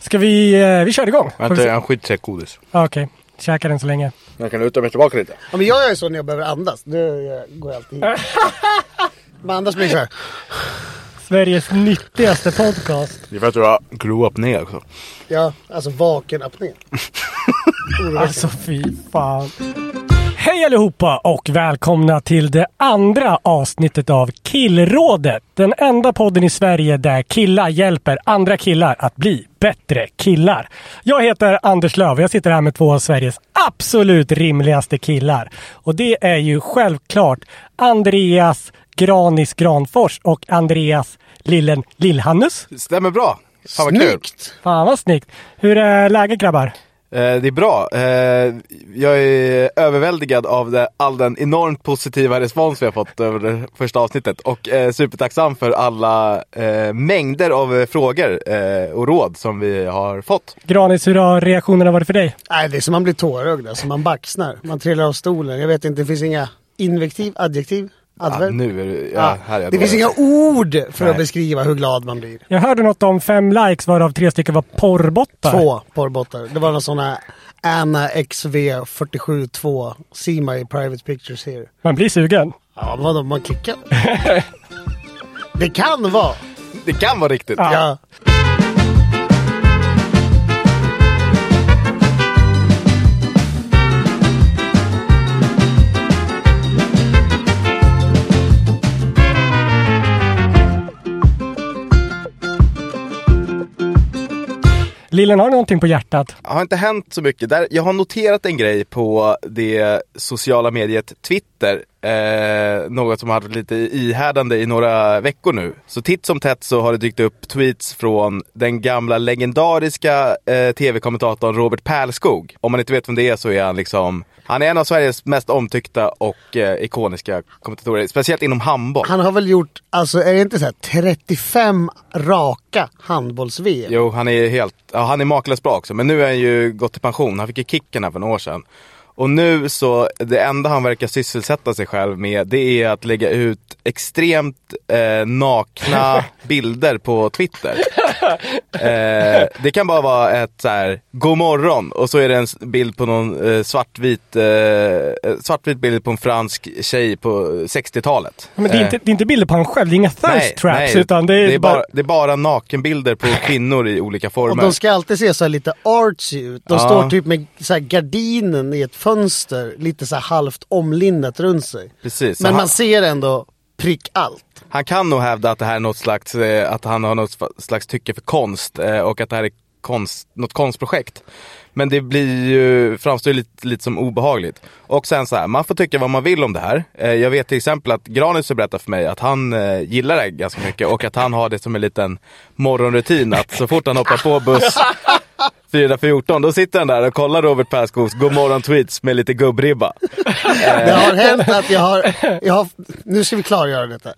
Ska vi, eh, vi kör igång? Får vi Vänta, jag har en skitsäck godis. Ja, Okej, käka den så länge. Jag kan luta mig tillbaka lite. Ja, men jag gör ju så när jag behöver andas. Då jag- går jag alltid hit. Men annars blir det så här. Sveriges nyttigaste podcast. Det är för att du har grow up ner också. Ja, alltså vaken apné. Alltså fy fan. Hej allihopa och välkomna till det andra avsnittet av Killrådet. Den enda podden i Sverige där killar hjälper andra killar att bli bättre killar. Jag heter Anders Löv och jag sitter här med två av Sveriges absolut rimligaste killar. Och det är ju självklart Andreas Granis Granfors och Andreas Lillen Lillhannus. Stämmer bra. Fan vad kul. Snyggt! Fan vad snyggt. Hur är läget grabbar? Eh, det är bra. Eh, jag är överväldigad av det, all den enormt positiva respons vi har fått över det första avsnittet. Och eh, supertacksam för alla mängder av frågor och råd som vi har fått. Granis, hur har reaktionerna varit för dig? Nej, det är som man blir tårögd. Alltså man baxnar. Man trillar av stolen. Jag vet inte, det finns inga invektiv, adjektiv, Ja, adverb. nu är det, ja, Ja, här är det finns inga ord för Nej. att beskriva hur glad man blir. Jag hörde något om fem likes varav tre stycken var porrbottar. Två porrbottar. Det var någon sån här Anna XV 472 See my private pictures here. Man blir sugen. Ja, vadå, man klickar? det kan vara. Det kan vara riktigt. Ja. Ja. Lillen, har du någonting på hjärtat? Det har inte hänt så mycket. Där, jag har noterat en grej på det sociala mediet Twitter. Eh, något som har varit lite ihärdande i några veckor nu. Så titt som tätt så har det dykt upp tweets från den gamla legendariska eh, tv-kommentatorn Robert Pärlskog. Om man inte vet vem det är så är han liksom han är en av Sveriges mest omtyckta och eh, ikoniska kommentatorer. Speciellt inom handboll. Han har väl gjort, alltså är det inte så här 35 raka handbolls-VM? Jo, han är helt, ja, han är makalöst bra också. Men nu är han ju gått i pension. Han fick ju kicken här för några år sedan. Och nu så, det enda han verkar sysselsätta sig själv med, det är att lägga ut extremt eh, nakna bilder på Twitter. Eh, det kan bara vara ett så här, god morgon och så är det en bild på någon eh, svartvit, eh, eh, svartvit bild på en fransk tjej på 60-talet. Men det är, Eh, inte, det är inte bilder på han själv, det är inga thirst traps utan det är, bara... bara, det är bara nakenbilder på kvinnor i olika Och former. de ska alltid se så här lite artsy ut. De Ja. står typ med så här gardinen i ett fönster, lite så här halvt omlindat runt sig. Precis. Men han, man ser ändå prick allt. han kan nog hävda att det här är något slags, eh, att han har något slags tycke för konst eh, och att det här är konst, något konstprojekt. Men det blir ju, framstår ju lite, lite som obehagligt. Och sen så här, man får tycka vad man vill om det här. Eh, jag vet till exempel att Granis har berättat för mig att han gillar det ganska mycket och att han har det som en liten morgonrutin att så fort han hoppar på buss 414 då sitter han där och kollar Robert Perskogs godmorgon tweets med lite gubbribba. Det har hänt att jag har, jag har, nu ska vi klargöra detta.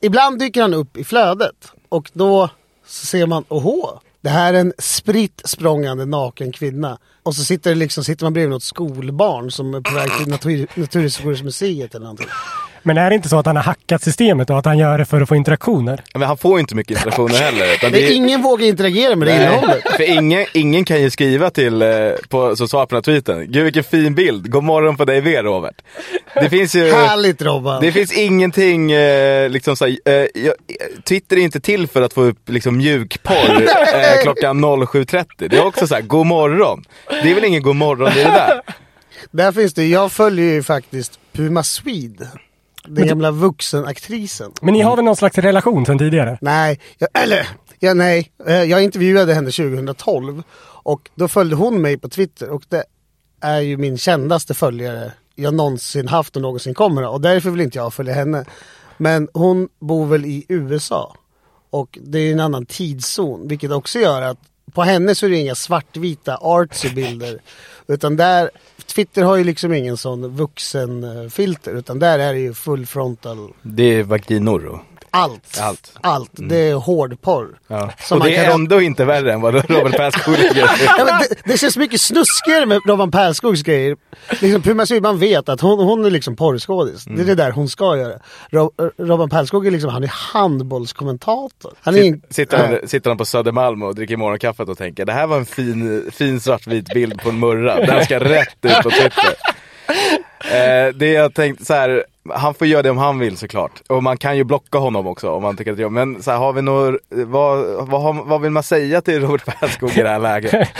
Ibland dyker han upp i flödet och då ser man, åhå, det här är en spritt språngande naken kvinna. Och så sitter, det liksom, sitter man bredvid något skolbarn som är på väg till natur, Naturhistoriska museet eller någonting. Men är det inte så att han har hackat systemet och att han gör det för att få interaktioner? Men han får ju inte mycket interaktioner heller. Utan Det är ingen vågar interagera med det innehållet. för ingen, ingen kan ju skriva till, eh, på, som svar på den här tweeten. Gud vilken fin bild, god morgon på dig med Robert. Det finns ju... Härligt Robban. Det finns ingenting, eh, liksom såhär, eh, jag, Twitter är inte till för att få upp liksom, mjukporr eh, klockan 07.30. Det är också såhär, god morgon. Det är väl ingen god morgon i det där? Där finns det, jag följer ju faktiskt Puma Swede. Den gamla vuxenaktrisen. Men ni har väl någon slags relation sedan tidigare? Nej, jag, eller ja, nej. Eh, Jag intervjuade henne 2012 och då följde hon mig på Twitter och det är ju min kändaste följare jag någonsin haft och någonsin kommer och därför vill inte jag följa henne. Men hon bor väl i USA och det är en annan tidszon vilket också gör att på henne så är det inga svartvita artsy bilder utan där Twitter har ju liksom ingen sån vuxenfilter utan där är det ju full frontal Det är vaginor då allt. Allt. Allt. Det är hårdporr. ja. Och man det är kan- ändå inte värre än vad Robert gör. Ja, det, det känns mycket snuskigare med Robban Perskogs grejer. Liksom, Puma Swede, vet att hon, hon är liksom porrskådis. Det är det där hon ska göra. Ro, Robban Perskog är liksom, han är handbollskommentator. Han är in, Sitter han, sitter han på Södermalm och dricker morgonkaffet och tänker det här var en fin, fin svartvit bild på en murra. Den ska rätt ut på Twitter. Eh, det jag tänkt så här, han får göra det om han vill såklart. Och man kan ju blocka honom också om man tycker att det är Men så här, har vi något, vad, vad, har- vad vill man säga till Robert Perskog i det här läget?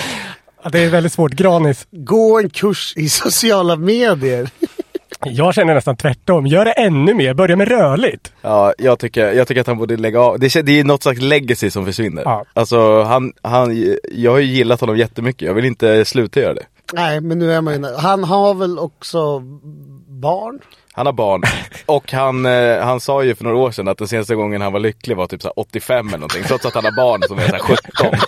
Ja, det är väldigt svårt. Granis. Gå en kurs i sociala medier. Jag känner nästan tvärtom. Gör det ännu mer. Börja med rörligt. Ja, jag tycker, jag tycker att han borde lägga av. Det, det är något slags legacy som försvinner. Ja. Alltså, han, han, jag har ju gillat honom jättemycket. Jag vill inte sluta göra det. Nej, men nu är man ju Han har väl också barn? Han har barn. Och han, eh, han sa ju för några år sedan att den senaste gången han var lycklig var typ så här 85 eller någonting. Trots att han har barn som är så här 17.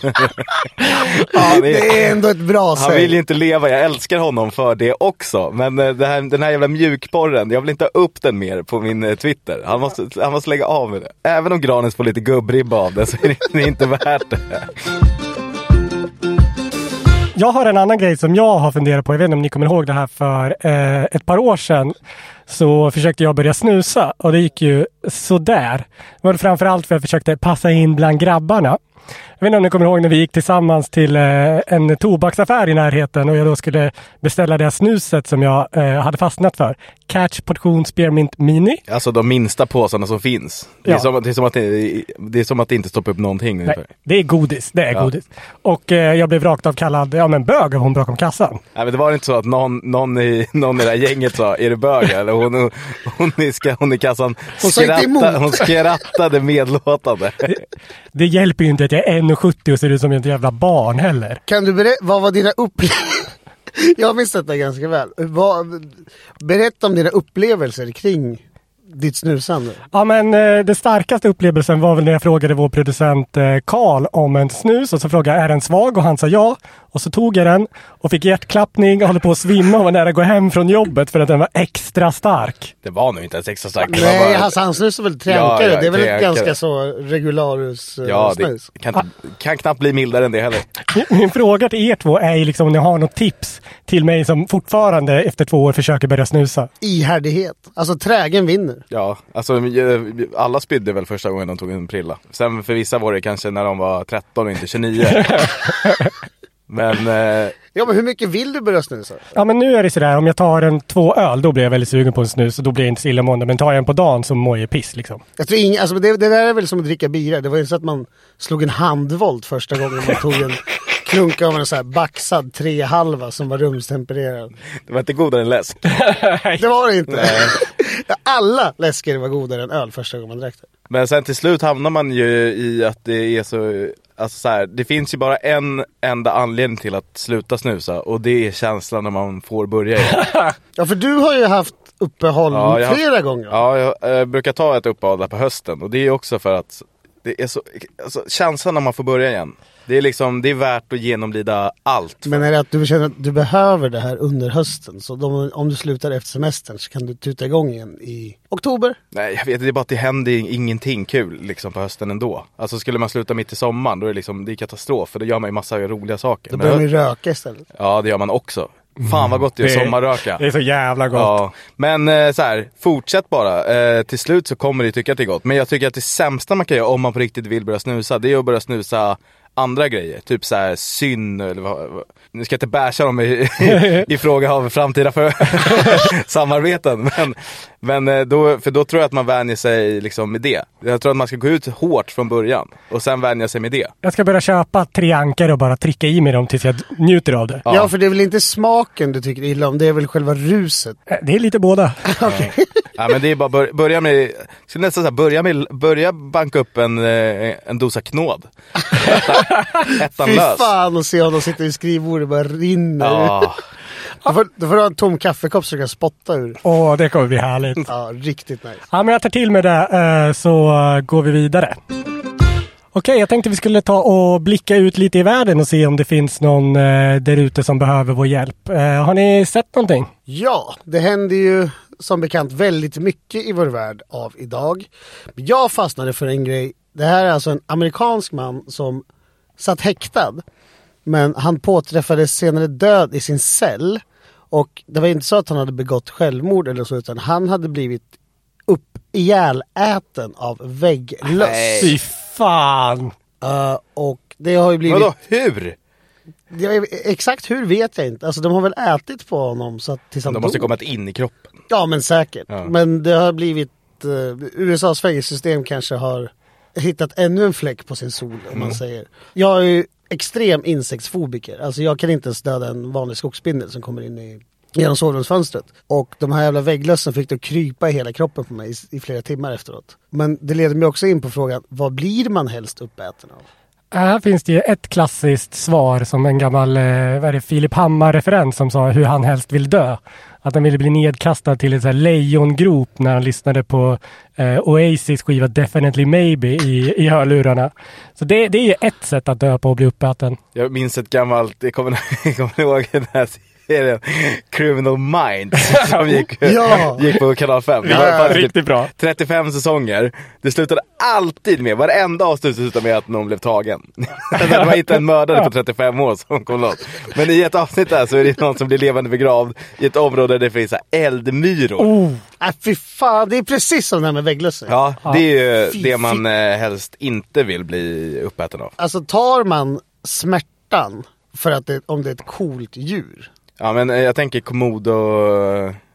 han, Det är, ändå ett bra han sätt. vill ju inte leva, jag älskar honom för det också. Men eh, här, den här jävla mjukporren, jag vill inte ha upp den mer på min eh, Twitter. Han måste, han måste lägga av med det. Även om Granis får lite gubbribba av det så är det, inte värt det. Jag har en annan grej som jag har funderat på. Jag vet inte om ni kommer ihåg det här för eh, ett par år sedan. Så försökte jag börja snusa och det gick ju sådär. Det var framförallt för att jag försökte passa in bland grabbarna. Jag vet inte om ni kommer ihåg när vi gick tillsammans till eh, en tobaksaffär i närheten och jag då skulle beställa det här snuset som jag eh, hade fastnat för. Catch portion spearmint mini. Alltså de minsta påsarna som finns. Det är, Ja. som, det är, som, att det, det är som att det inte stoppar upp någonting Nej, ungefär. det är godis. Det är Ja. godis. Och eh, jag blev rakt av kallad ja, men bög av hon bakom kassan. Nej men det var inte så att någon, någon, i, någon i det här gänget sa, är du bög eller? Hon, hon, hon, i, hon i kassan emot. hon skrattade medlåtande. Det hjälper ju inte att jag är 1,70 och ser ut som ett jävla barn heller. Kan du berätta, vad var dina upplevelser? jag minns detta ganska väl. Vad, berätta om dina upplevelser kring ditt snusande. Ja men eh, det starkaste upplevelsen var väl när jag frågade vår producent eh, Karl om en snus och så frågade jag är den svag och han sa ja. Och så tog jag den och fick hjärtklappning och håller på att svimma och var nära att gå hem från jobbet för att den var extra stark. Det var nog inte ens extra starkt. det var Nej, bara- alltså, han snusar väl tränkare? Ja, ja, det är väl ett ganska så regularus eh, Ja, det snus? kan, inte- kan knappt bli mildare än det heller. Min- Min fråga till er två är ju liksom om ni har något tips till mig som fortfarande efter två år försöker börja snusa. Ihärdighet. Alltså trägen vinner. Ja, alltså eh, alla spydde väl första gången de tog en prilla. Sen för vissa var det kanske när de var 13 och inte 29. Men eh, Ja men hur mycket vill du börja snusa? Ja men nu är det sådär om jag tar en två öl då blir jag väldigt sugen på en snus och då blir jag inte så illamående. Men tar jag en på dagen så mår jag piss liksom. Jag tror ing, alltså det, det där är väl som att dricka bira. Det var ju så att man slog en handvolt första gången man tog en klunk av en så här baxad trehalva som var rumstempererad. det var inte godare än läsk. Det var det inte. Alla läsker var godare än öl första gången man drack det. Men sen till slut hamnar man ju i att det är så, alltså så här, det finns ju bara en enda anledning till att sluta snusa och det är känslan när man får börja igen. Ja för du har ju haft uppehåll Ja, jag flera gånger. Ja, jag eh, brukar ta ett uppehåll där på hösten och det är också för att det är så, alltså, känslan när man får börja igen. Det är liksom, det är värt att genomlida allt. Men är det att du känner att du behöver det här under hösten? Så de, om du slutar efter semestern så kan du tuta igång igen i oktober? Nej jag vet, det är bara att det händer ingenting kul liksom på hösten ändå. Alltså skulle man sluta mitt i sommaren då är det liksom, det är katastrof för då gör man ju massa roliga saker. Då börjar man ju röka istället. Ja det gör man också. Fan vad gott det är Det är- sommarröka. Det är så jävla gott. Ja, men eh, så här, fortsätt bara. Eh, till slut så kommer du tycka att det är gott. Men jag tycker att det sämsta man kan göra om man på riktigt vill börja snusa, det är att börja snusa andra grejer. Typ så här syn eller vad, vad. Nu ska jag inte basha dem i, i, i fråga av framtida för, samarbeten. Men, men eh, då, för då tror jag att man vänjer sig liksom med det. Jag tror att man ska gå ut hårt från början och sen vänja sig med det. Jag ska börja köpa tre ankare och bara trycka i mig dem tills jag njuter av det. Ja. för det är väl inte smaken du tycker illa om, det är väl själva ruset. Eh, Det är lite båda. Ja men det är bara bör, börja med, skulle nästan säga börja med, börja banka upp en, eh, en dosa knåd. Ettan, ettan Fy lös. fan och se honom sitta vid skrivbordet och bara rinner. Ja, Då, får, då får du ha en tom kaffekopp så du kan spotta ur. Åh, det kommer bli härligt. Ja, riktigt nice. Ja, men jag tar till mig det eh, så eh, går vi vidare. Okej, jag tänkte vi skulle ta och blicka ut lite i världen och se om det finns någon eh, där ute som behöver vår hjälp. Eh, har ni sett någonting? Ja, det händer ju som bekant väldigt mycket i vår värld av idag. Jag fastnade för en grej. Det här är alltså en amerikansk man som satt häktad. Men han påträffades senare död i sin cell. Och det var inte så att han hade begått självmord eller så utan han hade blivit upp ihjäläten av vägglöss. Nej. Fy fan! Eh, och det har ju blivit... vadå hur? Jag, exakt hur vet jag inte. Alltså de har väl ätit på honom så att tills han De måste dog. kommit in i kroppen. Ja men säkert. Ja. Men det har blivit eh, USAs fängelsesystem kanske har hittat ännu en fläck på sin sol om Mm. man säger. Jag är ju extrem insektsfobiker. Alltså jag kan inte ens döda en vanlig skogsspindel som kommer in i genom sovrumsfönstret. Och de här jävla vägglössen fick då krypa i hela kroppen på mig i, i flera timmar efteråt. Men det leder mig också in på frågan, vad blir man helst uppäten av? Här finns det ju ett klassiskt svar som en gammal eh, vad är det, Filip Hammar-referens som sa hur han helst vill dö. Att han ville bli nedkastad till en sån här lejongrop när han lyssnade på eh, Oasis skiva Definitely Maybe i, i hörlurarna. Så det, det är ju ett sätt att dö på och bli uppäten. Jag minns ett gammalt, jag kommer, jag kommer ihåg den här Criminal Minds som gick, Ja. gick på kanal 5. Det var ja, typ riktigt bra. 35 säsonger. Det slutade alltid med, varenda avsnitt slutade med att någon blev tagen. det var inte en mördare på 35 år som kom loss. Men i ett avsnitt där så är det någon som blir levande begravd i ett område där det finns eldmyror. Oh, Äh, fy fan, det är precis som det här med vägglössen. Ja, det är ju Fy, det man eh, helst inte vill bli uppäten av. Alltså tar man smärtan för att det, om det är ett coolt djur. Ja men eh, jag tänker komodo...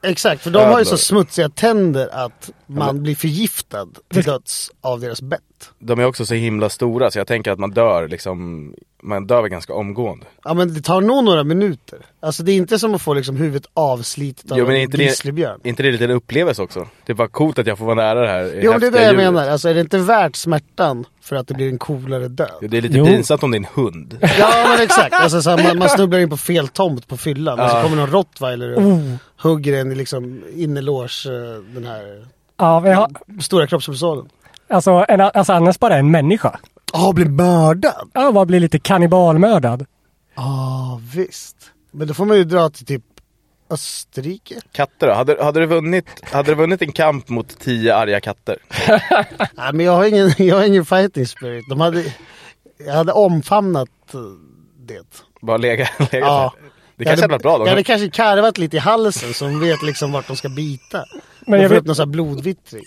Exakt, för de har ju så smutsiga tänder att man blir förgiftad till döds av deras bett. De är också så himla stora så jag tänker att man dör liksom, man dör väl ganska omgående. Ja men det tar nog några minuter. Alltså det är inte som att få liksom huvudet avslitet av Jo men en inte det, grizzlybjörn. inte det lite en upplevelse också? Det är bara coolt att jag får vara nära det här Jo det är det jag djuret. menar, alltså är det inte värt smärtan för att det blir en coolare död? Jo, Det är lite Jo. pinsamt om det är en hund. Ja men exakt, alltså, så här, man, man snubblar in på fel tomt på fyllan och så kommer någon rottweiler och Oh. hugger en i liksom innerlårs, eh, den här ja, har, stora kroppspulsådern. alltså, en, alltså annars bara en människa. Ja, blir mördad? Ja, bara bli lite kannibalmördad. Ja visst. Men då får man ju dra till typ Österrike. Katter då? Hade, hade, du vunnit, hade du vunnit en kamp mot tio arga katter? Nej men jag har ingen, jag har ingen fighting spirit. De hade, jag hade omfamnat eh, det. Bara lägga, lägga Ja. Det kanske hade varit bra Jag hade då. kanske karvat lite i halsen så de vet liksom vart de ska bita. Men jag vet- upp någon sån här blodvittring.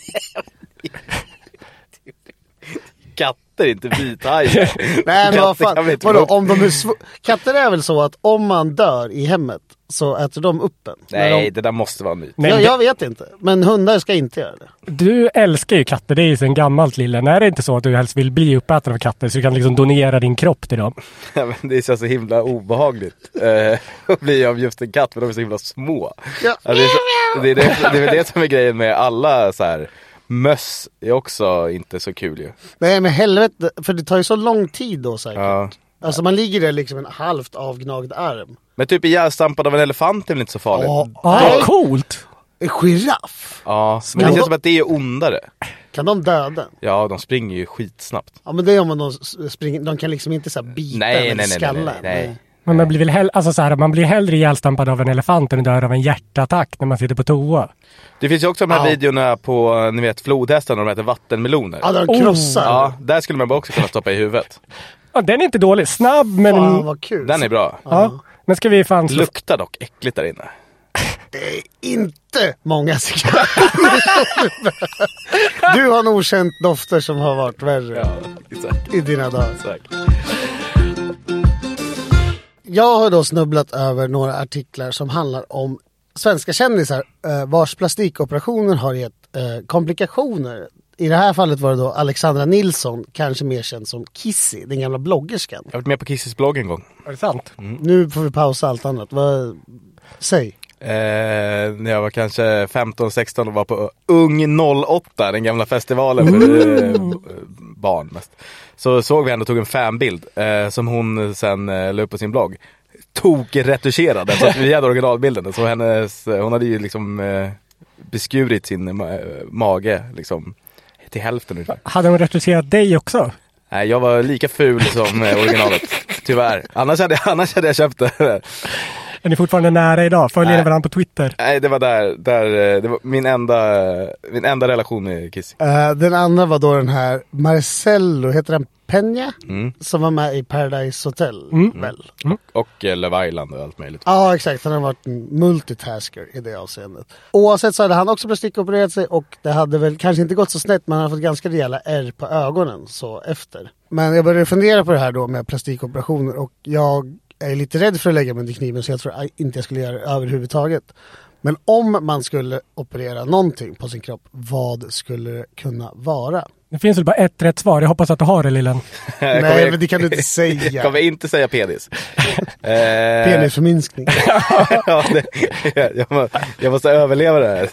Katter, inte vithajar. Nej men vad fan, vi inte vadå, om de är sv- Katter är väl så att om man dör i hemmet så äter de upp en? Nej, de... det där måste vara en myt. Nej, jag, men jag vet inte, men hundar ska inte göra det. Du älskar ju katter, det är ju sen gammalt lillen. Är det inte så att du helst vill bli uppäten av katter så du kan liksom donera din kropp till dem? Ja, men det känns så himla obehagligt eh, att bli av just en katt för de är så himla små. Ja. Ja, det, är så, det, är det, det är väl det som är grejen med alla så här möss är också inte så kul ju. Nej men helvete, för det tar ju så lång tid då säkert. Ja. Alltså man ligger där liksom en halvt avgnagd arm. Men typ ihjälstampad av en elefant är väl inte så farligt? Ja, nej. coolt! En giraff, Ja, men det känns som att det är ondare. kan de döda? Ja, de springer ju skitsnabbt. Ja men det är om man de springer, de kan liksom inte så bita Nej, en nej, eller nej, nej, skalla nej, en. nej. Men man blir väl hell- alltså så här, man blir hellre ihjälstampad av en elefant än dör av en hjärtattack när man sitter på toa. Det finns ju också de här Ja. videorna på, ni vet flodhästarna, de heter vattenmeloner. Ja, de Oh. krossar. Ja, där skulle man bara också kunna stoppa i huvudet. Ja, den är inte dålig. Snabb men... Fan vad kul. Den är bra. Ja. Men ska vi fan slå... Luktar dock äckligt där inne. Det är inte många cigarrer. du har nog känt dofter som har varit värre exakt. i dina dagar. exakt. Jag har då snubblat över några artiklar som handlar om svenska kändisar eh, vars plastikoperationer har gett eh, komplikationer. I det här fallet var det då Alexandra Nilsson, kanske mer känd som Kissy, den gamla bloggerskan. Jag har varit med på Kisses blogg en gång. Är det sant? Nu får vi pausa allt annat. Vad... Säg. Eh, när jag var kanske 15-16 och var på Ung 08, den gamla festivalen för eh, barn mest. Så såg vi henne och tog en fanbild eh, som hon sen eh, la upp på sin blogg. Tokretuscherad, så att vi hade originalbilden. Så hennes, hon hade ju liksom eh, beskurit sin ma- mage liksom till hälften ungefär. Hade hon retuscherat dig också? Nej, jag var lika ful som eh, originalet. Tyvärr. Annars hade, annars hade jag köpt det. Är ni fortfarande nära idag? Följer ni varandra på Twitter? Nej, det var där, där eh, det var min enda, min enda relation med Kiss. Eh, den andra var då den här Marcello, heter den Peña? Mm. Som var med i Paradise Hotel. Väl? Och eh, Love Island och allt möjligt. Ja exakt, han har varit en multitasker i det avseendet. Oavsett så hade han också plastikopererat sig och det hade väl kanske inte gått så snett men han har fått ganska rejäla ärr på ögonen så efter. Men jag började fundera på det här då med plastikoperationer och jag är lite rädd för att lägga mig under kniven så jag tror inte jag skulle göra det överhuvudtaget. Men om man skulle operera någonting på sin kropp, vad skulle det kunna vara? Det finns väl bara ett rätt svar. Jag hoppas att du har det Lillen. Jag Nej men det kan du inte Jag säga. kommer inte säga penis. Penisförminskning. ja, det, jag, må- jag måste överleva det här.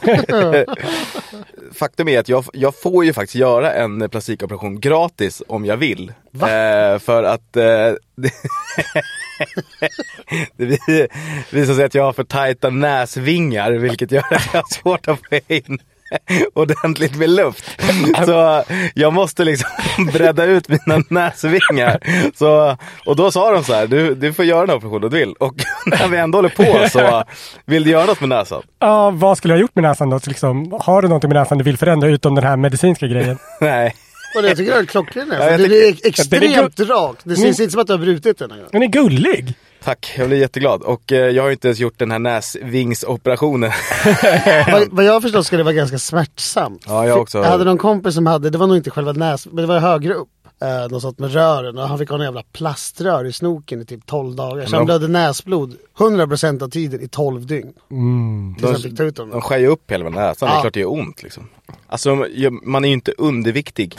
Faktum är att jag, jag får ju faktiskt göra en plastikoperation gratis om jag vill. Eh, för att eh, det, det vi- visar sig att jag har för tajta näsvingar vilket gör att jag har svårt att få in ordentligt med luft. Så jag måste liksom bredda ut mina näsvingar. Så, och då sa de så här, du, du får göra den operationen du vill. Och när vi ändå håller på så vill du göra något med näsan? Ja, vad skulle jag ha gjort med näsan då? Så liksom, har du någonting med näsan du vill förändra utom den här medicinska grejen? Nej. Och det jag tycker jag är klockren. Ja, Alltså. jag Det tycker- är extremt rakt. Det syns inte som att du har brutit den. gång. Den är gullig! Tack, jag blir jätteglad. Och eh, jag har ju inte ens gjort den här näsvingsoperationen. vad, vad jag förstår ska det vara ganska smärtsamt. Ja, jag också. Jag hade någon kompis som hade, det var nog inte själva näs, men det var högre upp. Eh, de satt med rören och han fick ha en jävla plaströr i snoken i typ 12 dagar. Så han de- blödde näsblod 100% av tiden i 12 dygn. Tills han fick ta ut De dem. skär ju upp hela näsan, det är Ja. klart det gör ont liksom. Alltså man är ju inte underviktig.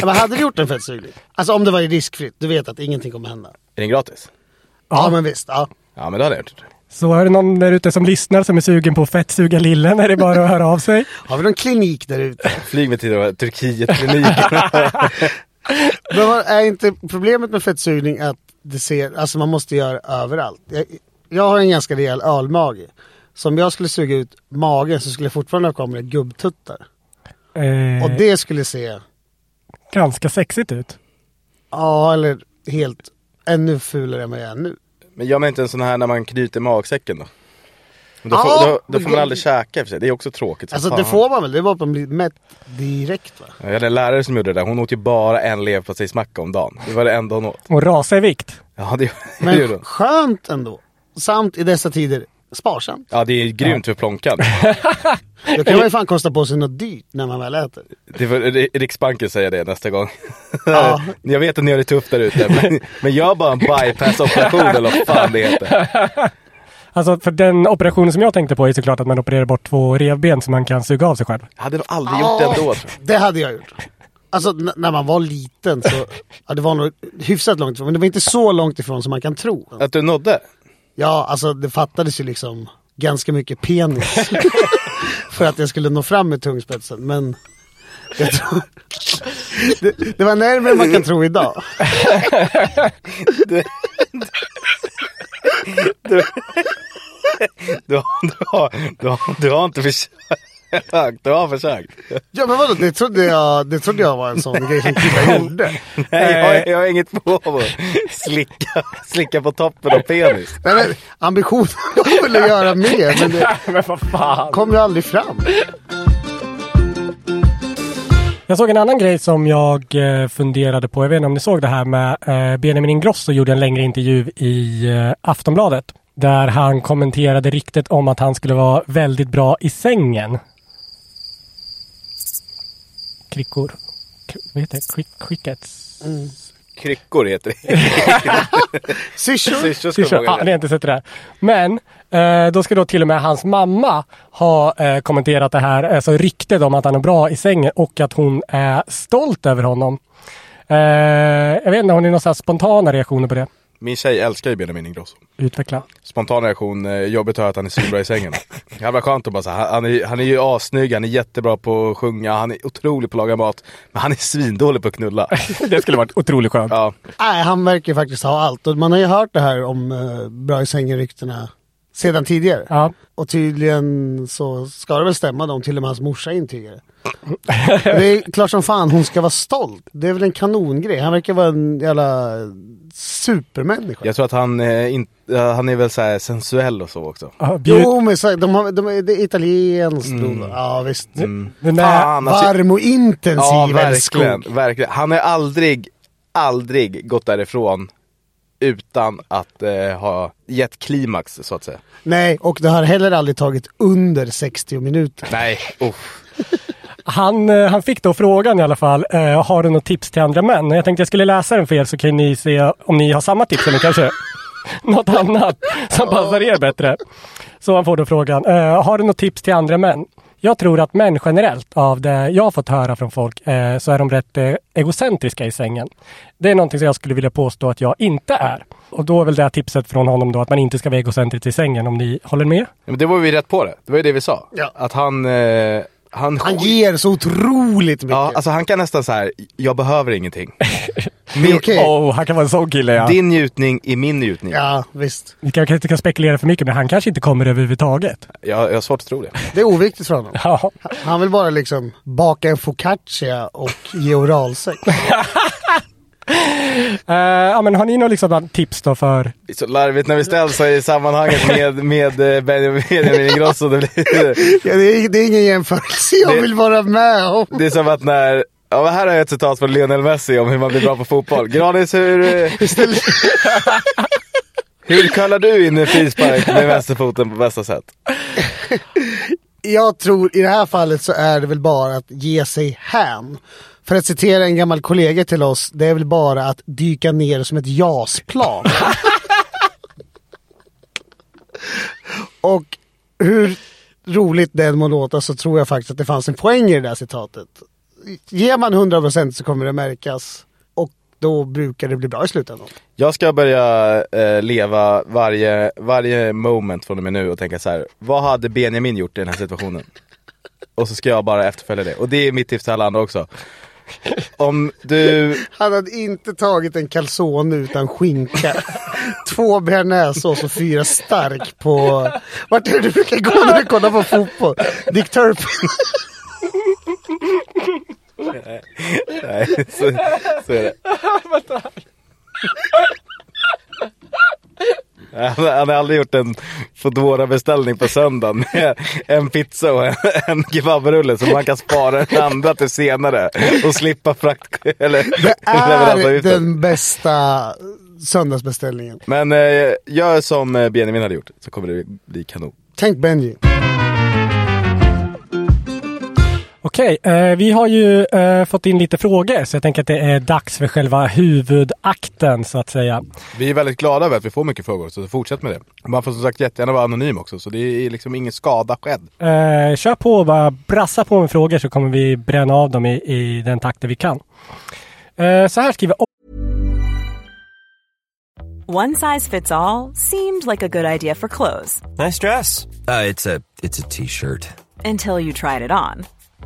Ja, Men hade du gjort en fettsugning? Alltså om det var riskfritt, du vet att ingenting kommer hända. Är den gratis? Ja, men visst, ja. Ja men det hade jag gjort. Så är det någon där ute som lyssnar som är sugen på att fettsuga Lillen är det bara att höra av sig. Har vi någon klinik där ute? Flyg mig till Turkiet-kliniken. Men är inte problemet med fettsugning att det ser, alltså man måste göra överallt. Jag, jag har en ganska rejäl ölmage. Så om jag skulle suga ut magen så skulle jag fortfarande ha kamerat gubbtuttar. Eh, Och det skulle se, Ganska sexigt ut. ja eller helt ännu fulare än vad jag är nu. men gör man inte en sån här när man knyter magsäcken då? Då, Ja, får, då, då får man aldrig käka i för sig. Det är också tråkigt. Alltså fan. det får man väl, det var att man blir mätt direkt va? Jag hade en lärare som gjorde det där. Hon åt ju bara en leverpastejsmacka om dagen. Det var det enda hon åt. Och rasa i vikt. Ja det, det gjorde Men hon. skönt ändå. Samt i dessa tider sparsamt. Ja det är grymt för plånkan. Då kan man ju fan kosta på sig något dyrt när man väl äter. Det får Riksbanken säga det nästa gång. Ja. Jag vet att ni har det tufft där ute. Men, men gör bara en bypass-operation eller vad fan det heter. Alltså för den operationen som jag tänkte på är såklart att man opererar bort två revben så man kan suga av sig själv. Jag hade nog aldrig gjort det ändå tror jag. Det hade jag gjort. Alltså n- när man var liten så, ja det var nog hyfsat långt ifrån, men det var inte så långt ifrån som man kan tro. Att du nådde? Ja, alltså det fattades ju liksom ganska mycket penis för att jag skulle nå fram med tungspetsen, men jag tror, det, det var närmare än man kan tro idag. Du har, du har, du har, du har inte försökt. Du har försökt. Ja men vadå, det trodde jag, det trodde jag var en sån grej som killar gjorde. Nej, jag, har- jag har inget behov av att slicka, slicka på toppen av penis. Nej, men, ambitionen att göra mer, men det Men vad fan. kom ju aldrig fram. Jag såg en annan grej som jag eh, funderade på. Jag vet inte om ni såg det här med eh, Benjamin Ingrosso gjorde en längre intervju i eh, Aftonbladet. Där han kommenterade ryktet om att han skulle vara väldigt bra i sängen. Krickor. K- vad heter det? Quick, crickets? Kryckor heter det. Syrsor. Syrsor ska Syrsor. det. ni har inte sett det där. Men eh, då ska då till och med hans mamma ha eh, kommenterat det här, alltså ryktet om att han är bra i sängen och att hon är stolt över honom. Eh, jag vet inte, har ni några spontana reaktioner på det? Min tjej älskar ju Benjamin Ingrosso. Utveckla. Spontan reaktion, eh, jobbigt att höra att han är svinbra i sängen. Jävla skönt att bara så här, han, är, han är ju assnygg, han är jättebra på att sjunga, han är otrolig på att laga mat. Men han är svindålig på att knulla. Det skulle varit otroligt skönt. Ja, Nej, han verkar ju faktiskt ha allt. Och man har ju hört det här om uh, bra i sängen-ryktena sedan tidigare. Ja. Och tydligen så ska det väl stämma dem, till och med hans morsa intygar det. Är klart som fan hon ska vara stolt. Det är väl en kanongrej. Han verkar vara en jävla supermänniska. jag tror att han, eh, in, han är väl så här sensuell och så också. Ja, bjud, Jo men så, de har, de, är- det är italienskt. Ja visst. Mm. den där, Fan, alltså, Varm och intensiv Ja, verkligen, verkligen. Han har aldrig, aldrig gått därifrån utan att eh, ha gett klimax så att säga. Nej, och det har heller aldrig tagit under 60 minuter. Nej, uff. han, eh, han fick då frågan i alla fall, eh, har du något tips till andra män? Jag tänkte jag skulle läsa den för er så kan ni se om ni har samma tips eller kanske något annat som passar er bättre. Så han får då frågan, eh, har du något tips till andra män? Jag tror att män generellt, av det jag har fått höra från folk, eh, så är de rätt eh, egocentriska i sängen. Det är någonting som jag skulle vilja påstå att jag inte är. Och då är väl det här tipset från honom då att man inte ska vara egocentrisk i sängen, om ni håller med? Men det var vi rätt på det. Det var ju det vi sa. Ja. Att han, eh, han, Han ger så otroligt mycket. Ja, alltså han kan nästan så här. jag behöver ingenting. det är okej. Åh, han kan vara en sån kille ja. Din njutning är min njutning. Ja, visst. Vi kanske inte kan spekulera för mycket, men han kanske inte kommer överhuvudtaget. Jag, jag har svårt att tro det. Det är oviktigt för honom. Ja. Han vill bara liksom baka en focaccia och ge oralsex. Eh, ja, men har ni några liksom tips då för... Det är så larvigt när vi ställs i sammanhanget med, med eh, Benjamin Ingrosso. Det, blir, Ja, det, är, det är ingen jämförelse jag Det- vill vara med om. det är som att när Ja, men här har jag ett citat från Lionel Messi om hur man blir bra på fotboll. Granis, hur, eh, hur kallar du in en frispark med vänsterfoten på bästa sätt? jag tror i det här fallet så är det väl bara att ge sig hän. För att citera en gammal kollega till oss, det är väl bara att dyka ner som ett JAS-plan. Och hur roligt det än må låta så tror jag faktiskt att det fanns en poäng i det där citatet. Ger man 100% så kommer det märkas. Och då brukar det bli bra i slutändan. Jag ska börja eh, leva varje, varje moment från och med nu och tänka så här. Vad hade Benjamin gjort i den här situationen? Och så ska jag bara efterfölja det. Och det är mitt tips till alla andra också. Om du... Han hade inte tagit en calzone utan skinka. Två bearnaisesås och fyra stark på... Vart är det du brukar gå när du kollar på fotboll? Dick Turpin. Nej, så, så är det. Han, han har aldrig gjort en foodora beställning på söndagen med en pizza och en, en kebabrulle som man kan spara den andra till senare och slippa frakt eller Det är den bästa söndagsbeställningen. Men eh, gör som eh, Benjamin hade gjort så kommer det bli kanon. Tänk Benji. Okej, eh, vi har ju eh, fått in lite frågor så jag tänker att det är dags för själva huvudakten så att säga. Vi är väldigt glada över att vi får mycket frågor så fortsätt med det. Man får som sagt jättegärna vara anonym också så det är liksom ingen skada skedd. Eh, kör på bara brassa på med frågor så kommer vi bränna av dem i, i den takten vi kan. Eh, så här skriver One size fits all seemed like a good idea for clothes Nice dress. Uh, it's a it's a t-shirt. until you tried it on.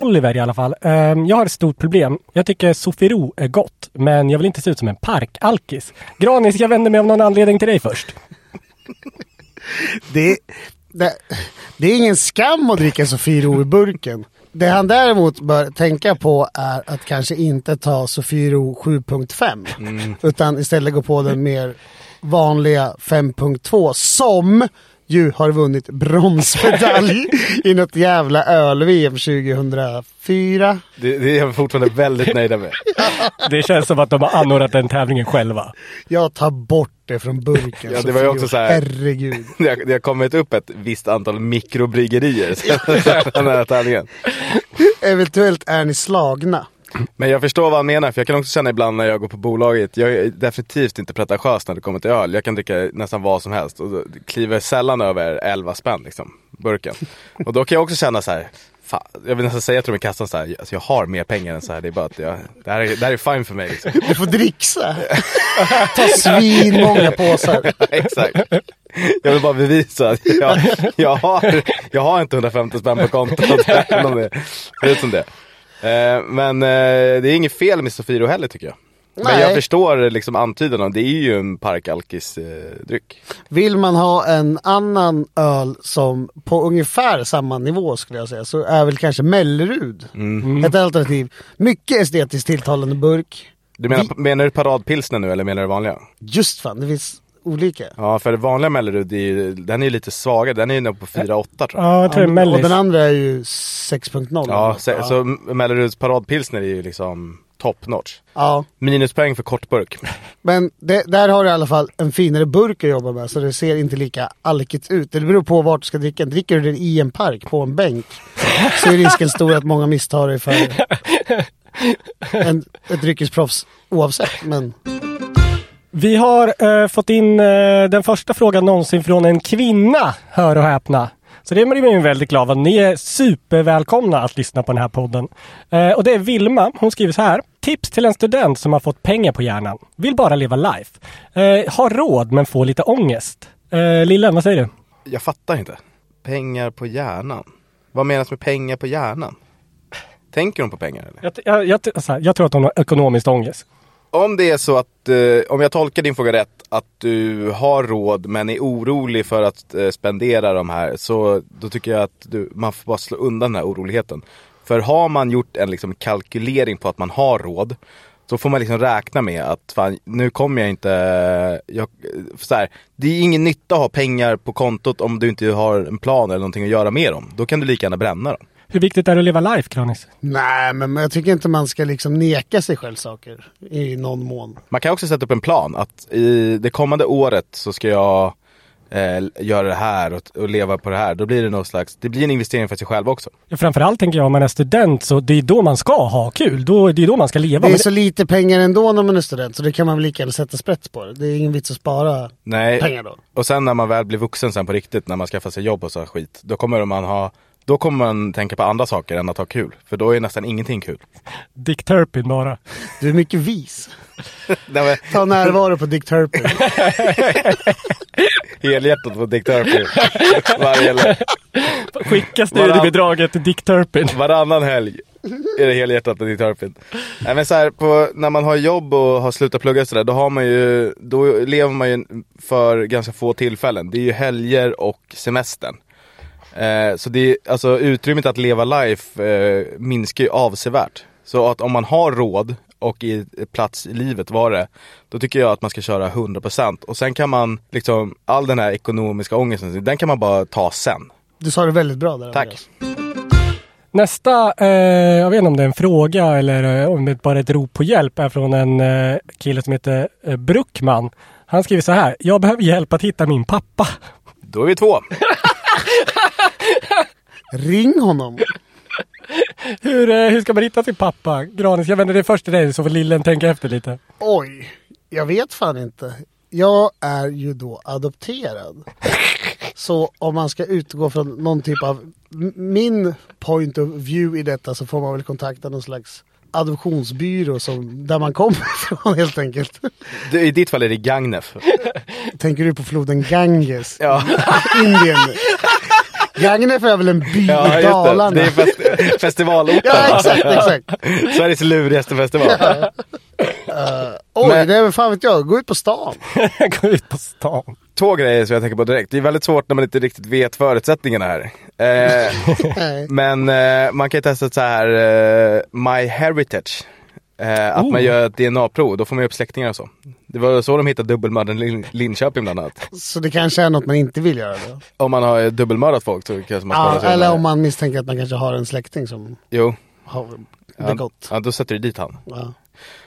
Oliver i alla fall. Ehm, jag har ett stort problem. Jag tycker Sofiero är gott, men jag vill inte se ut som en parkalkis. Granis, jag vänder mig av någon anledning till dig först. Det, det, det är ingen skam att dricka Sofiero i burken. Det han däremot bör tänka på är att kanske inte ta Sofiero 7.5 utan istället gå på den mer vanliga 5.2 som ju har vunnit bronsmedalj i något jävla öl-VM 2004. Det, det är jag fortfarande väldigt nöjda med. Det känns som att de har anordnat den tävlingen själva. Jag tar bort det från burken. Ja, det var ju också så här- Herregud. Det har, det har kommit upp ett visst antal mikrobryggerier sen den här tävlingen. Eventuellt är ni slagna. Men jag förstår vad han menar, för jag kan också känna ibland när jag går på bolaget, jag är definitivt inte pretentiös när det kommer till öl. Jag kan dricka nästan vad som helst och kliver sällan över 11 spänn liksom, burken. Och då kan jag också känna så här, fan, jag vill nästan säga till dem i kassan så här, alltså jag har mer pengar än så här, det är bara att jag, det här är, det här är fine för mig liksom. Du får dricksa. Ta svin många påsar. Exakt. Jag vill bara bevisa att jag, jag, har, jag har inte 150 spänn på kontot, även om det ser ut som det. Eh, Men eh, det är inget fel med Sofiero heller tycker jag. Men Nej. jag förstår liksom antydan det är ju en parkalkis-dryck. Vill man ha en annan öl som på ungefär samma nivå skulle jag säga så är väl kanske Mellerud ett alternativ. Mycket estetiskt tilltalande burk. Du menar, Vi- menar du paradpilsner nu eller menar du vanliga? Just fan, det finns olika. Ja för det vanliga Mellerud, är ju- den är ju lite svagare, den är ju nog på 4-8 tror jag. Ja, jag tror det är och Mellis. den andra är ju 6.0. Ja, så, så Melleruds paradpilsner är ju liksom top notch. ja. Minuspoäng för kortburk. Men det, där har du i alla fall en finare burk att jobba med så det ser inte lika alkigt ut. Det beror på vart du ska dricka. Dricker du den i en park på en bänk så är risken stor att många misstar dig för en, ett dryckesproffs oavsett. Men Vi har eh, fått in eh, den första frågan någonsin från en kvinna, hör och häpna. Så det blir man väldigt glad av. Ni är supervälkomna att lyssna på den här podden. Eh, och det är Vilma. Hon skriver så här. Tips till en student som har fått pengar på hjärnan. Vill bara leva life. Eh, har råd men får lite ångest. Eh, Lillen, vad säger du? Jag fattar inte. Pengar på hjärnan. Vad menas med pengar på hjärnan? Tänker hon på pengar eller? Jag, jag, jag, här, jag tror att hon har ekonomisk ångest. Om det är så att, eh, om jag tolkar din fråga rätt, att du har råd men är orolig för att eh, spendera de här, så då tycker jag att du, man får bara slå undan den här oroligheten. För har man gjort en liksom, kalkylering på att man har råd, så får man liksom räkna med att fan, nu kommer jag inte, eh, jag, eh, så här, det är ingen nytta att ha pengar på kontot om du inte har en plan eller någonting att göra med dem. Då kan du lika gärna bränna dem. Hur viktigt är det att leva life, Kranis? nej, men jag tycker inte man ska liksom neka sig själv saker i någon mån. Man kan också sätta upp en plan att i det kommande året så ska jag eh, göra det här och, och leva på det här. Då blir det någon slags, det blir en investering för sig själv också. Ja, Framförallt tänker jag om man är student så det är då man ska ha kul. Då, det är då man ska leva. Det är Men så lite pengar ändå när man är student så det kan man väl lika gärna sätta sprätt på det. Det är ingen vits att spara Nej. pengar då. Och sen när man väl blir vuxen sen på riktigt, när man skaffar sig jobb och så här skit. Då kommer man ha, då kommer man tänka på andra saker än att ha kul. För då är nästan ingenting kul. Dick Turpin bara. Du är mycket vis. Nej, men, Ta närvaro på Dick Turpin. helhjärtat på Dick Turpin. Varje. Skicka studiebidraget till Dick Turpin. Varannan helg är det helhjärtat på Dick Turpin. Nej men så här, på, när man har jobb och har slutat plugga och sådär, då har man ju, då lever man ju för ganska få tillfällen. Det är ju helger och semestern. Eh, så det är, alltså utrymmet att leva life eh, minskar ju avsevärt. Så att om man har råd och i plats i livet var det, då tycker jag att man ska köra 100% och sen kan man liksom, all den här ekonomiska ångesten, den kan man bara ta sen. Du sa det väldigt bra där Tack. Andreas. Nästa, eh, jag vet inte om det är en fråga eller eh, om det är bara ett rop på hjälp, är från en eh, kille som heter eh, Bruckman. Han skriver så här. Jag behöver hjälp att hitta min pappa. Då är vi två. Ring honom. Hur, eh, hur ska man hitta sin pappa? Granis, jag vänder det först till dig så får lillen tänka efter lite. Oj, jag vet fan inte. Jag är ju då adopterad. Så om man ska utgå från någon typ av min point of view i detta så får man väl kontakta någon slags adoptionsbyrå som, där man kommer ifrån helt enkelt. Du, I ditt fall är det Gagnef. Tänker du på floden Ganges? Ja. Indien. Gagnef är väl en by Ja, i just det. Dalarna? Det är fest- festivalorten. Ja, exakt, exakt. Sveriges lurigaste festival. Oj, Men- det är väl fan vet jag. Gå ut på stan. Gå ut på stan. Två grejer som jag tänker på direkt. Det är väldigt svårt när man inte riktigt vet förutsättningarna här. Eh, Nej. men eh, man kan ju testa så här eh, My Heritage. Eh, att Oh. man gör ett DNA-prov, då får man ju upp släktingar och så. Det var så de hittade dubbelmördaren i Lin- Linköping bland annat. Så det kanske är något man inte vill göra då? Om man har dubbelmördat folk så kanske man Ja, eller undan om man misstänker att man kanske har en släkting som Jo, har ja, begått. ja, då sätter du dit han. Ja.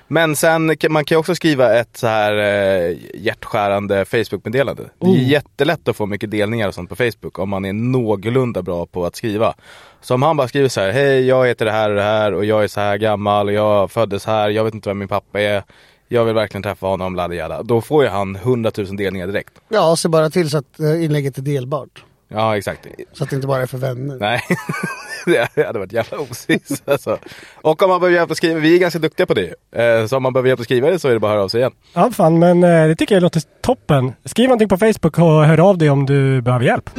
Men sen man kan ju också skriva ett så här eh, hjärtskärande Facebook-meddelande. Det är Oh. jättelätt att få mycket delningar och sånt på Facebook om man är någorlunda bra på att skriva. Så om han bara skriver så här, hej jag heter det här och det här och jag är så här gammal och jag föddes här, jag vet inte vem min pappa är. Jag vill verkligen träffa honom, lada jada. Då får ju han 100 000 delningar direkt. ja, se bara till så att eh, inlägget är delbart. Ja exakt. Så att det inte bara är för vänner. Nej, det hade varit jävla osis alltså. Och om man behöver hjälp att skriva, vi är ganska duktiga på det. Eh, Så om man behöver hjälp att skriva det så är det bara att höra av sig igen. Ja, fan, men eh, det tycker jag låter toppen. Skriv någonting på Facebook och hör av dig om du behöver hjälp.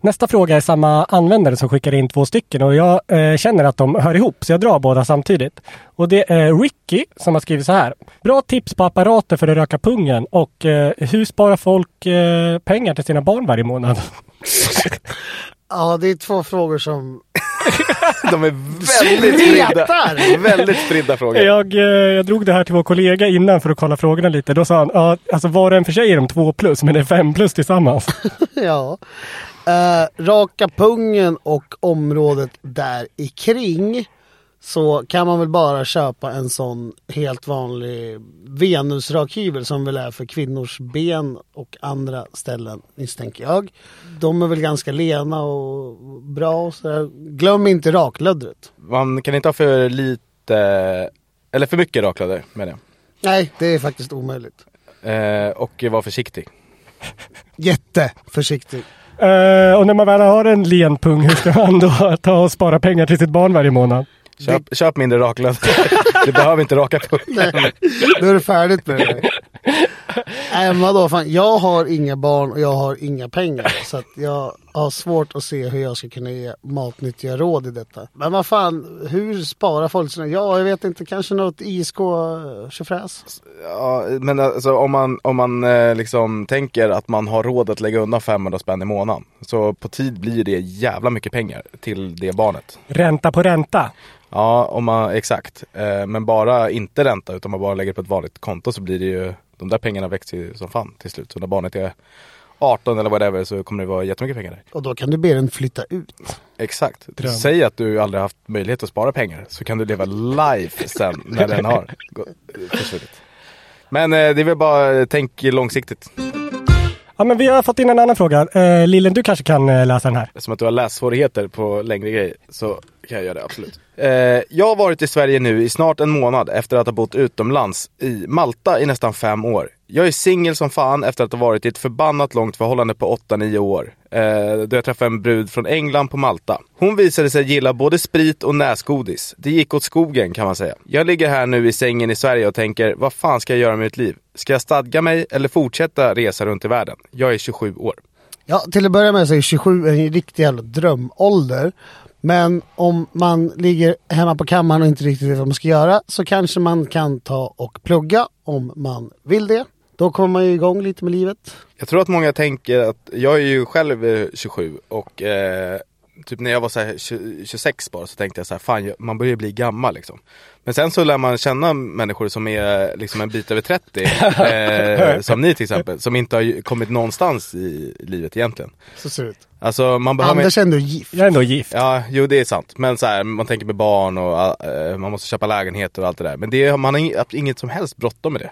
Nästa fråga är samma användare som skickar in två stycken och jag eh, känner att de hör ihop så jag drar båda samtidigt. Och det är Ricky som har skrivit så här. Bra tips på apparater för att röka pungen och eh, hur sparar folk eh, pengar till sina barn varje månad? Ja, det är två frågor som... De är väldigt spridda. Väldigt spridda frågor. Jag, eh, jag drog det här till vår kollega innan för att kolla frågorna lite. Då sa han, ja, alltså var och en för sig är de två plus, men det är fem plus tillsammans. ja. Eh, raka pungen och området där i kring så kan man väl bara köpa en sån helt vanlig venusrakhyvel som väl är för kvinnors ben och andra ställen misstänker jag. De är väl ganska lena och bra och sådär. Glöm inte raklöddret. Man kan inte ha för lite, eller för mycket raklödder med det. Nej, det är faktiskt omöjligt. Eh, och var försiktig. Jätteförsiktig. Eh, och när man väl har en len pung, hur ska man då ta och spara pengar till sitt barn varje månad? Köp, köp mindre raklödder. du behöver inte raka pungen. Nej, då är det färdigt med det. Nej men vadå, fan, jag har inga barn och jag har inga pengar. Så att jag har svårt att se hur jag ska kunna ge matnyttiga råd i detta. Men vad fan, hur sparar folk sina... Ja, jag vet inte, kanske något ISK eh? Ja, men alltså om man, om man eh, liksom tänker att man har råd att lägga undan 500 spänn i månaden. Så på tid blir det jävla mycket pengar till det barnet. Ränta på ränta. Ja, om man, exakt. Eh, men bara inte ränta utan man bara lägger på ett vanligt konto så blir det ju, de där pengarna växer som fan till slut. Så när barnet är 18 eller whatever så kommer det vara jättemycket pengar där. Och då kan du be den flytta ut. Exakt. Dröm. Säg att du aldrig haft möjlighet att spara pengar så kan du leva life sen när den har försvunnit. Men eh, det är väl bara, tänk långsiktigt. Ja, men vi har fått in en annan fråga. Eh, Lillen, du kanske kan eh, läsa den här. Som att du har lässvårigheter på längre grejer så kan jag göra det absolut. Eh, jag har varit i Sverige nu i snart en månad efter att ha bott utomlands i Malta i nästan fem år. Jag är singel som fan efter att ha varit i ett förbannat långt förhållande på 8-9 år. Eh, då jag träffade en brud från England på Malta. Hon visade sig gilla både sprit och näsgodis. Det gick åt skogen kan man säga. Jag ligger här nu i sängen i Sverige och tänker, vad fan ska jag göra med mitt liv? Ska jag stadga mig eller fortsätta resa runt i världen? Jag är 27 år. Ja, till att börja med så är 27 en riktig jävla drömålder. Men om man ligger hemma på kammaren och inte riktigt vet vad man ska göra så kanske man kan ta och plugga om man vill det. Då kommer man ju igång lite med livet. Jag tror att många tänker att, jag är ju själv eh, 27 och eh, typ när jag var så här 20, 26 bara så tänkte jag så här, fan man börjar bli gammal liksom. Men sen så lär man känna människor som är liksom en bit över 30, eh, som ni till exempel, som inte har ju kommit någonstans i livet egentligen. Så ser det ut. Alltså man behöver... Anders är ändå gift. Jag är ändå gift. Ja, jo det är sant. Men så här, man tänker med barn och eh, man måste köpa lägenheter och allt det där. Men det, man har ing- inget som helst bråttom med det.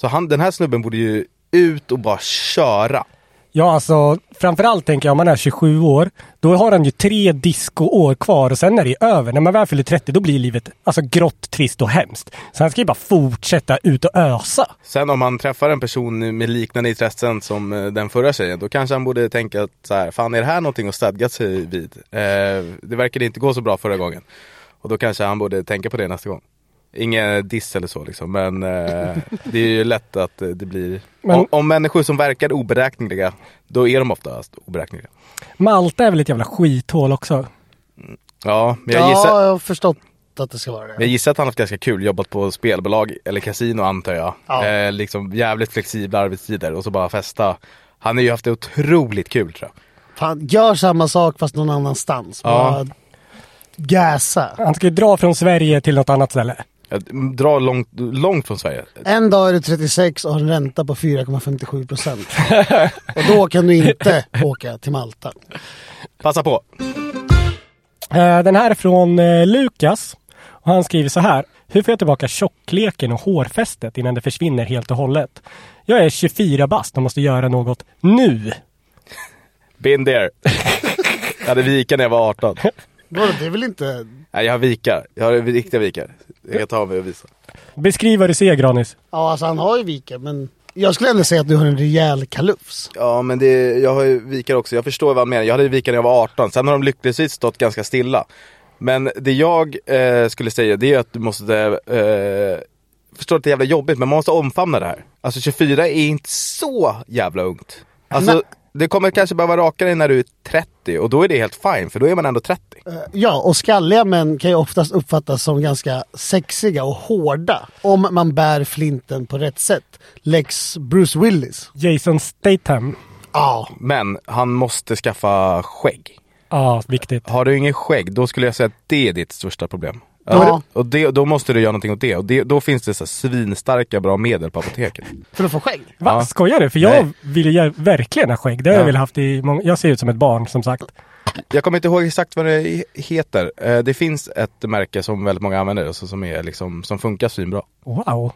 Så han, den här snubben borde ju ut och bara köra. Ja, alltså framförallt tänker jag om man är 27 år, då har han ju tre discoår kvar och sen är det över. När man väl fyller 30 då blir livet alltså grått, trist och hemskt. Så han ska ju bara fortsätta ut och ösa. Sen om han träffar en person med liknande intressen som eh, den förra tjejen, då kanske han borde tänka att så här, fan är det här någonting att stadga sig vid? Eh, det verkade inte gå så bra förra gången. Och då kanske han borde tänka på det nästa gång. Ingen diss eller så liksom, men eh, det är ju lätt att det blir... Men- Om, om människor som verkar oberäkneliga, då är de oftast oberäkneliga. Malta är väl ett jävla skithål också. Ja, men jag ja, gissar, jag har förstått att det ska vara jag det. gissar att han har haft ganska kul, jobbat på spelbolag eller kasino antar jag. Ja. Eh, liksom jävligt flexibla arbetstider och så bara festa. Han har ju haft det otroligt kul tror jag. Fan, gör samma sak fast någon annanstans. Ja. Bara gasa. Han ska ju dra från Sverige till något annat ställe. Jag drar långt, långt från Sverige. En dag är du 36 och har en ränta på 4,57 procent. och då kan du inte åka till Malta. Passa på! Eh, Den här är från eh, Lukas. Och han skriver så här. Hur får jag tillbaka tjockleken och hårfästet innan det försvinner helt och hållet? Jag är 24 bast och måste göra något nu. Been there. jag hade vikar när jag var 18. Vadå, det är väl inte... Nej, jag har vikar. Jag har riktiga vikar. Jag kan ta av mig och visa. Beskriv vad du ser Granis. Ja, alltså han har ju viker men jag skulle ändå säga att du har en rejäl kalufs. Ja, men det, jag har ju vikar också. Jag förstår vad han menar. Jag hade vikar när jag var 18. Sen har de lyckligtvis stått ganska stilla. Men det jag eh, skulle säga det är att du måste eh, förstå att det är jävla jobbigt, men man måste omfamna det här. Alltså 24 är inte så jävla ungt. Alltså. Det kommer kanske behöva raka dig när du är 30 och då är det helt fine, för då är man ändå 30. Ja, och skalliga män kan ju oftast uppfattas som ganska sexiga och hårda. Om man bär flinten på rätt sätt. Lex Bruce Willis. Jason Statham. Ja, Men han måste skaffa skägg. Ja, viktigt. Har du ingen skägg, då skulle jag säga att det är ditt största problem. Ja. Och det, då måste du göra någonting åt det. Och det, då finns det så här svinstarka bra medel på apoteket. för att få skägg. Va? Ja. Skojar du? För jag Nej. vill ju verkligen ha skägg. Det har jag Ja. väl haft i många... Jag ser ut som ett barn som sagt. Jag kommer inte ihåg exakt vad det heter. Eh, Det finns ett märke som väldigt många använder, alltså som, är liksom, som funkar svinbra. Wow.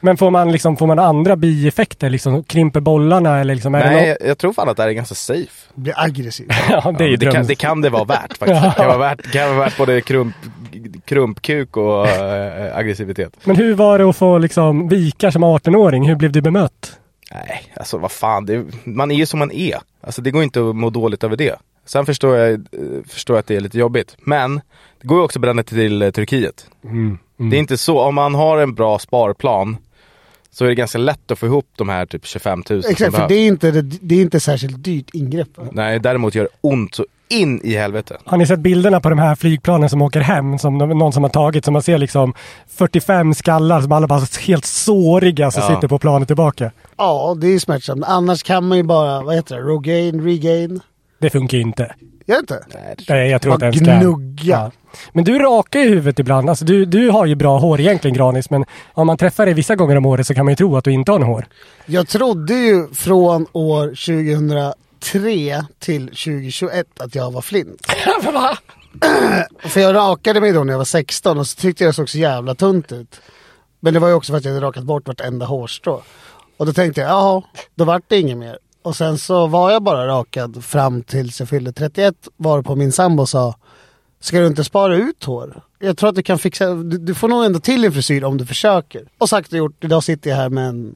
Men får man liksom, får man andra bieffekter? Liksom krymper bollarna eller liksom? Är det Nej, något? jag, jag tror fan att det här är ganska safe. Blir aggressiv. Ja, det är Ja, det, kan, det kan det vara värt faktiskt. Det kan vara värt, det kan vara värt både krump, krumpkuk och äh, aggressivitet. Men hur var det att få liksom vikar som 18-åring? Hur blev du bemött? Nej, alltså vad fan. Det, man är ju som man är. Alltså det går inte att må dåligt över det. Sen förstår jag, eh, förstår jag att det är lite jobbigt. Men det går ju också att bränna till eh, Turkiet. Det är inte så, om man har en bra sparplan så är det ganska lätt att få ihop de här typ 25 000 som Exakt, för behövs. det är, inte, det är inte särskilt dyrt ingrepp. va? Nej, däremot gör det ont så in i helvete. Har ni sett bilderna på de här flygplanen som åker hem? Som de- någon som har tagit. Som man ser liksom 45 skallar som alla bara helt såriga som Ja. sitter på planet tillbaka. Ja, det är smärtsamt. Annars kan man ju bara, vad heter det, Rogaine, Regain. Det funkar ju inte. Gör det inte? Nej, jag tror inte ens kan. gnugga. Men du rakar ju huvudet ibland. Alltså, du, du har ju bra hår egentligen Granis. Men om man träffar dig vissa gånger om året så kan man ju tro att du inte har något hår. Jag trodde ju från år 2003 till 2021 att jag var flint. För jag rakade mig då när jag var 16 och så tyckte jag det såg så jävla tunt ut. Men det var ju också för att jag hade rakat bort vartenda hårstrå. Och då tänkte jag, jaha, då vart det inget mer. Och sen så var jag bara rakad fram tills jag fyllde 31 varpå min sambo sa Ska du inte spara ut hår? Jag tror att du kan fixa, du, du får nog ändå till en frisyr om du försöker. Och sagt och gjort, idag sitter jag här med en,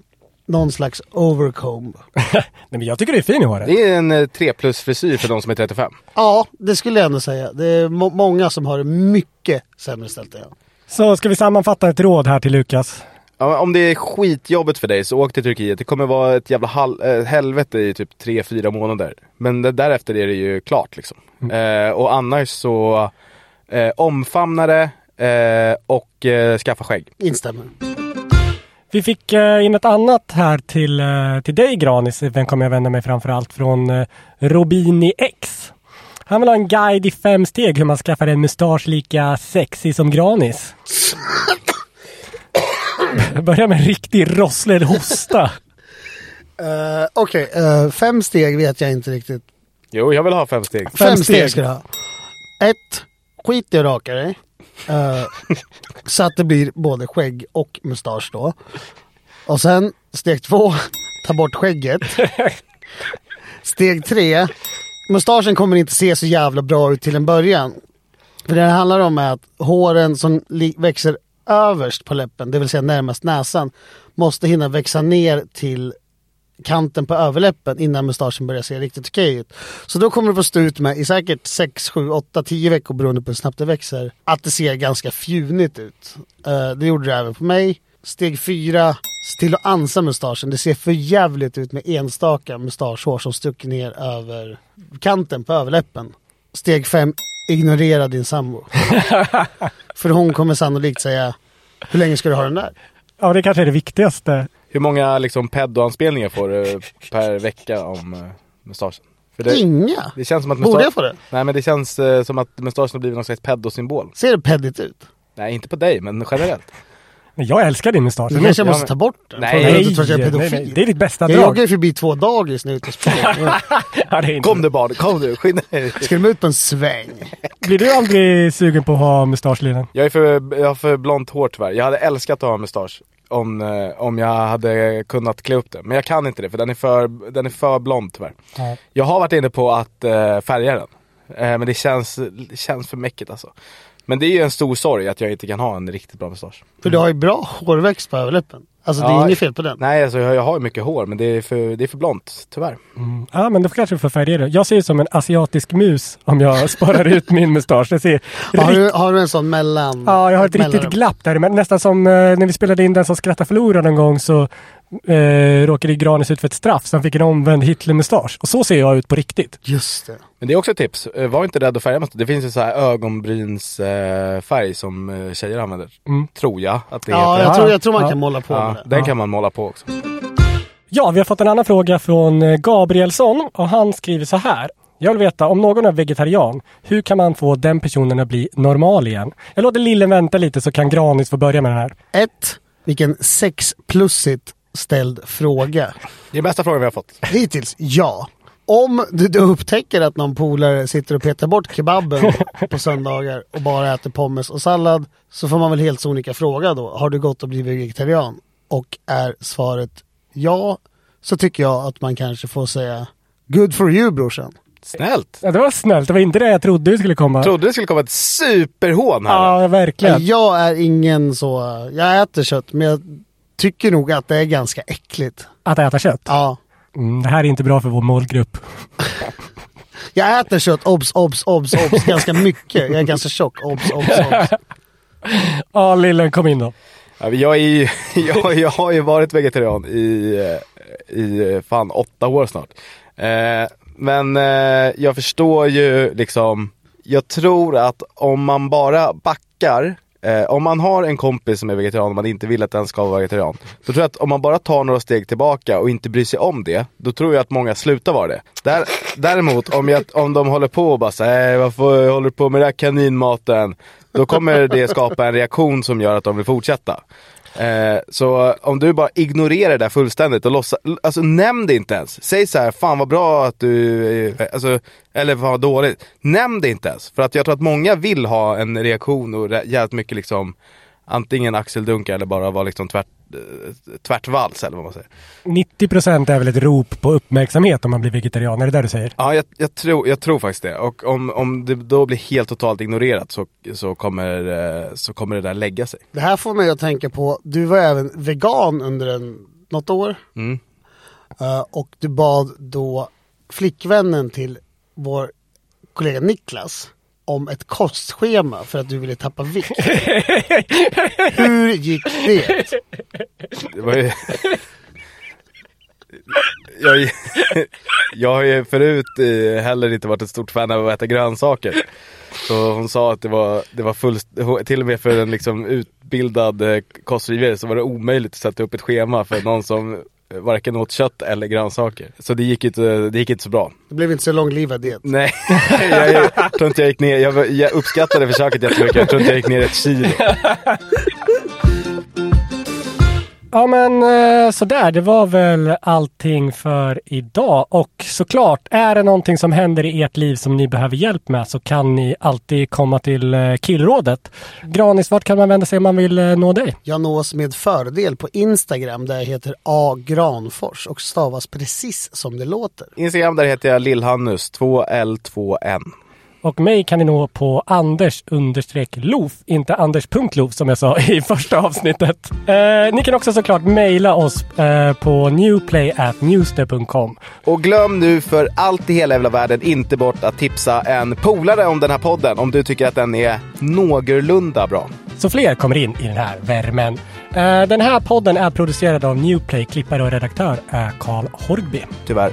någon slags overcomb. Nej, men jag tycker det är fin i håret. Det är en 3 plus frisyr för de som är 35. Ja, det skulle jag ändå säga. Det är må- många som har det mycket sämre ställt än jag. Så ska vi sammanfatta ett råd här till Lukas. Ja, om det är skitjobbigt för dig så åk till Turkiet. Det kommer vara ett jävla hal- äh, helvete i typ 3-4 månader. Men det, därefter är det ju klart liksom. Eh, och annars så eh, omfamna det eh, och eh, skaffa skägg. Instämmer. Vi fick eh, in ett annat här till, eh, till dig Granis. Vem kommer jag vända mig framförallt från eh, Robini X. Han vill ha en guide i fem steg hur man skaffar en mustasch lika sexy som Granis. Börja med en riktig rosslig hosta. Uh, Okej, eh, fem steg vet jag inte riktigt. Jo, jag vill ha fem steg. Fem, steg. steg ska du ha. Ett, skit i att raka dig. Eh, så att det blir både skägg och mustasch då. Och sen steg två, ta bort skägget. Steg tre. Mustaschen kommer inte se så jävla bra ut till en början. För det det handlar om är att håren som växer överst på läppen, det vill säga närmast näsan, måste hinna växa ner till kanten på överläppen innan mustaschen börjar se riktigt okej ut. Så då kommer du få stå ut med i säkert 6, 7, 8, 10 veckor beroende på hur snabbt det växer. Att det ser ganska fjunigt ut. Eh, det gjorde det även på mig. Steg 4, se till att ansa mustaschen. Det ser för jävligt ut med enstaka mustaschhår som stucker ner över kanten på överläppen. Steg 5, ignorera din sambo. för hon kommer sannolikt säga, hur länge ska du ha den där? Ja, det kanske är det viktigaste. Hur många liksom pedo-anspelningar får du per vecka om uh, mustaschen? För det, Inga! det känns som att Borde mustasch- jag få det? Nej men det känns eh, som att mustaschen har blivit någon slags pedosymbol. Ser det peddigt ut? Nej inte på dig men generellt. Men jag älskar din mustasch. Du kanske är- måste ta bort den? Nej, nej, du tror att jag är nej, pedofil. nej, det är ditt bästa Jag drag. joggar ju förbi två dagis nu ute och springer. Ja, det är inte- Kom du barn, kom du, skynda dig. Ska de ut på en sväng? Blir du aldrig sugen på att ha mustaschlinan? Jag, är för, jag har för blont hår tyvärr. Jag hade älskat att ha mustasch om, eh, om jag hade kunnat klä upp det. Men jag kan inte det för den är för, den är för blond tyvärr. Ja. Jag har varit inne på att eh, färga den. Eh, men det känns, det känns för mäckigt alltså. Men det är ju en stor sorg att jag inte kan ha en riktigt bra mustasch. För du har ju bra hårväxt på överläppen. Alltså det är Ja. inget fel på den. Nej alltså jag, jag har ju mycket hår men det är för, det är för blont, tyvärr. Ja, men då kanske du får färga det. Jag ser ut som en asiatisk mus om jag sparar ut min mustasch. Det ser Har du, har du en sån mellan... Ja, jag har ett riktigt mellanrum? glapp där. Men nästan som eh, när vi spelade in Den som skrattar förlorar någon gång så eh, råkade Granis ut för ett straff så han fick en omvänd Hitler-mustasch. Och så ser jag ut på riktigt. Just det. Men det är också ett tips, Eh, var inte rädd att färga mustasch. Det finns ju så här ögonbrynsfärg eh, färg som eh, tjejer använder. Mm. Tror jag att det Ja, heter. jag tror, jag tror man Ja. kan måla på Ja, med det. den Ja. kan man måla på också. Ja, vi har fått en annan fråga från Gabrielsson och han skriver så här. Jag vill veta, om någon är vegetarian, hur kan man få den personen att bli normal igen? Jag låter lillen vänta lite så kan Granis få börja med den här. Ett, vilken sexplussigt ställd fråga. Det är bästa frågan vi har fått. Hittills, ja. Om du, du upptäcker att någon polare sitter och petar bort kebaben på söndagar och bara äter pommes och sallad så får man väl helt sonika fråga då. Har du gått och blivit vegetarian? Och är svaret ja så tycker jag att man kanske får säga Good for you brorsan. Snällt! Ja, det var snällt. Det var inte det jag trodde det skulle komma. Trodde det skulle komma ett superhån här. Ja, verkligen. Jag är ingen så, jag äter kött men jag tycker nog att det är ganska äckligt. Att äta kött. Ja. Mm, det här är inte bra för vår målgrupp. Jag äter kött, obs, obs, obs, obs, ganska mycket. Jag är ganska tjock, obs, obs, obs. Ja, lillen kom in då. Jag, är, ju- jag, jag har ju varit vegetarian i, i fan åtta år snart. Eh, men eh, jag förstår ju liksom, jag tror att om man bara backar Eh, om man har en kompis som är vegetarian och man inte vill att den ska vara vegetarian. Då tror jag att om man bara tar några steg tillbaka och inte bryr sig om det. Då tror jag att många slutar vara det. Där, däremot om, jag, om de håller på och bara säger eh, varför håller du på med den här kaninmaten? Då kommer det skapa en reaktion som gör att de vill fortsätta. Eh, så eh, om du bara ignorerar det där fullständigt och låtsas, alltså nämn det inte ens. Säg så här, fan vad bra att du, eh, alltså, eller fan vad dåligt. Nämn det inte ens. För att jag tror att många vill ha en reaktion och jävligt mycket liksom antingen axeldunkar eller bara vara liksom tvärt, tvärtvals eller vad man säger. 90% är väl ett rop på uppmärksamhet om man blir vegetarian. Är det där du säger? Ja, jag, jag, tror, jag tror faktiskt det. Och om, om det då blir helt totalt ignorerat så, så, kommer, eh, så kommer det där lägga sig. Det här får mig att tänka på, du var även vegan under en, något år. Mm. Eh, och du bad då flickvännen till vår kollega Niklas om ett kostschema för att du ville tappa vikt. Hur gick det? Det var ju... jag, jag har ju förut eh, heller inte varit ett stort fan av att äta grönsaker. Så hon sa att det var, det var full, till och med för en liksom utbildad eh, kostrådgivare så var det omöjligt att sätta upp ett schema för någon som varken åt kött eller grönsaker. Så det gick inte, det gick inte så bra. Det blev inte så långlivad diet. Nej, jag, jag tror inte jag gick ner, jag, jag uppskattade försöket jättemycket, jag tror inte jag gick ner ett kilo. Ja men eh, sådär, det var väl allting för idag. Och såklart, är det någonting som händer i ert liv som ni behöver hjälp med så kan ni alltid komma till eh, Killrådet. Granis, vart kan man vända sig om man vill eh, nå dig? Jag nås med fördel på Instagram där jag heter A Granfors och stavas precis som det låter. Instagram där heter jag Lillhannus, 2L2N. Och mig kan ni nå på Anders understreck Lof, inte Anders.Lof som jag sa i första avsnittet. Eh, ni kan också såklart mejla oss eh, på newplay.newster.com. Och glöm nu för allt i hela jävla världen inte bort att tipsa en polare om den här podden om du tycker att den är någorlunda bra. Så fler kommer in i den här värmen. Eh, den här podden är producerad av Newplay. Klippare och redaktör är Karl Horgby. Tyvärr.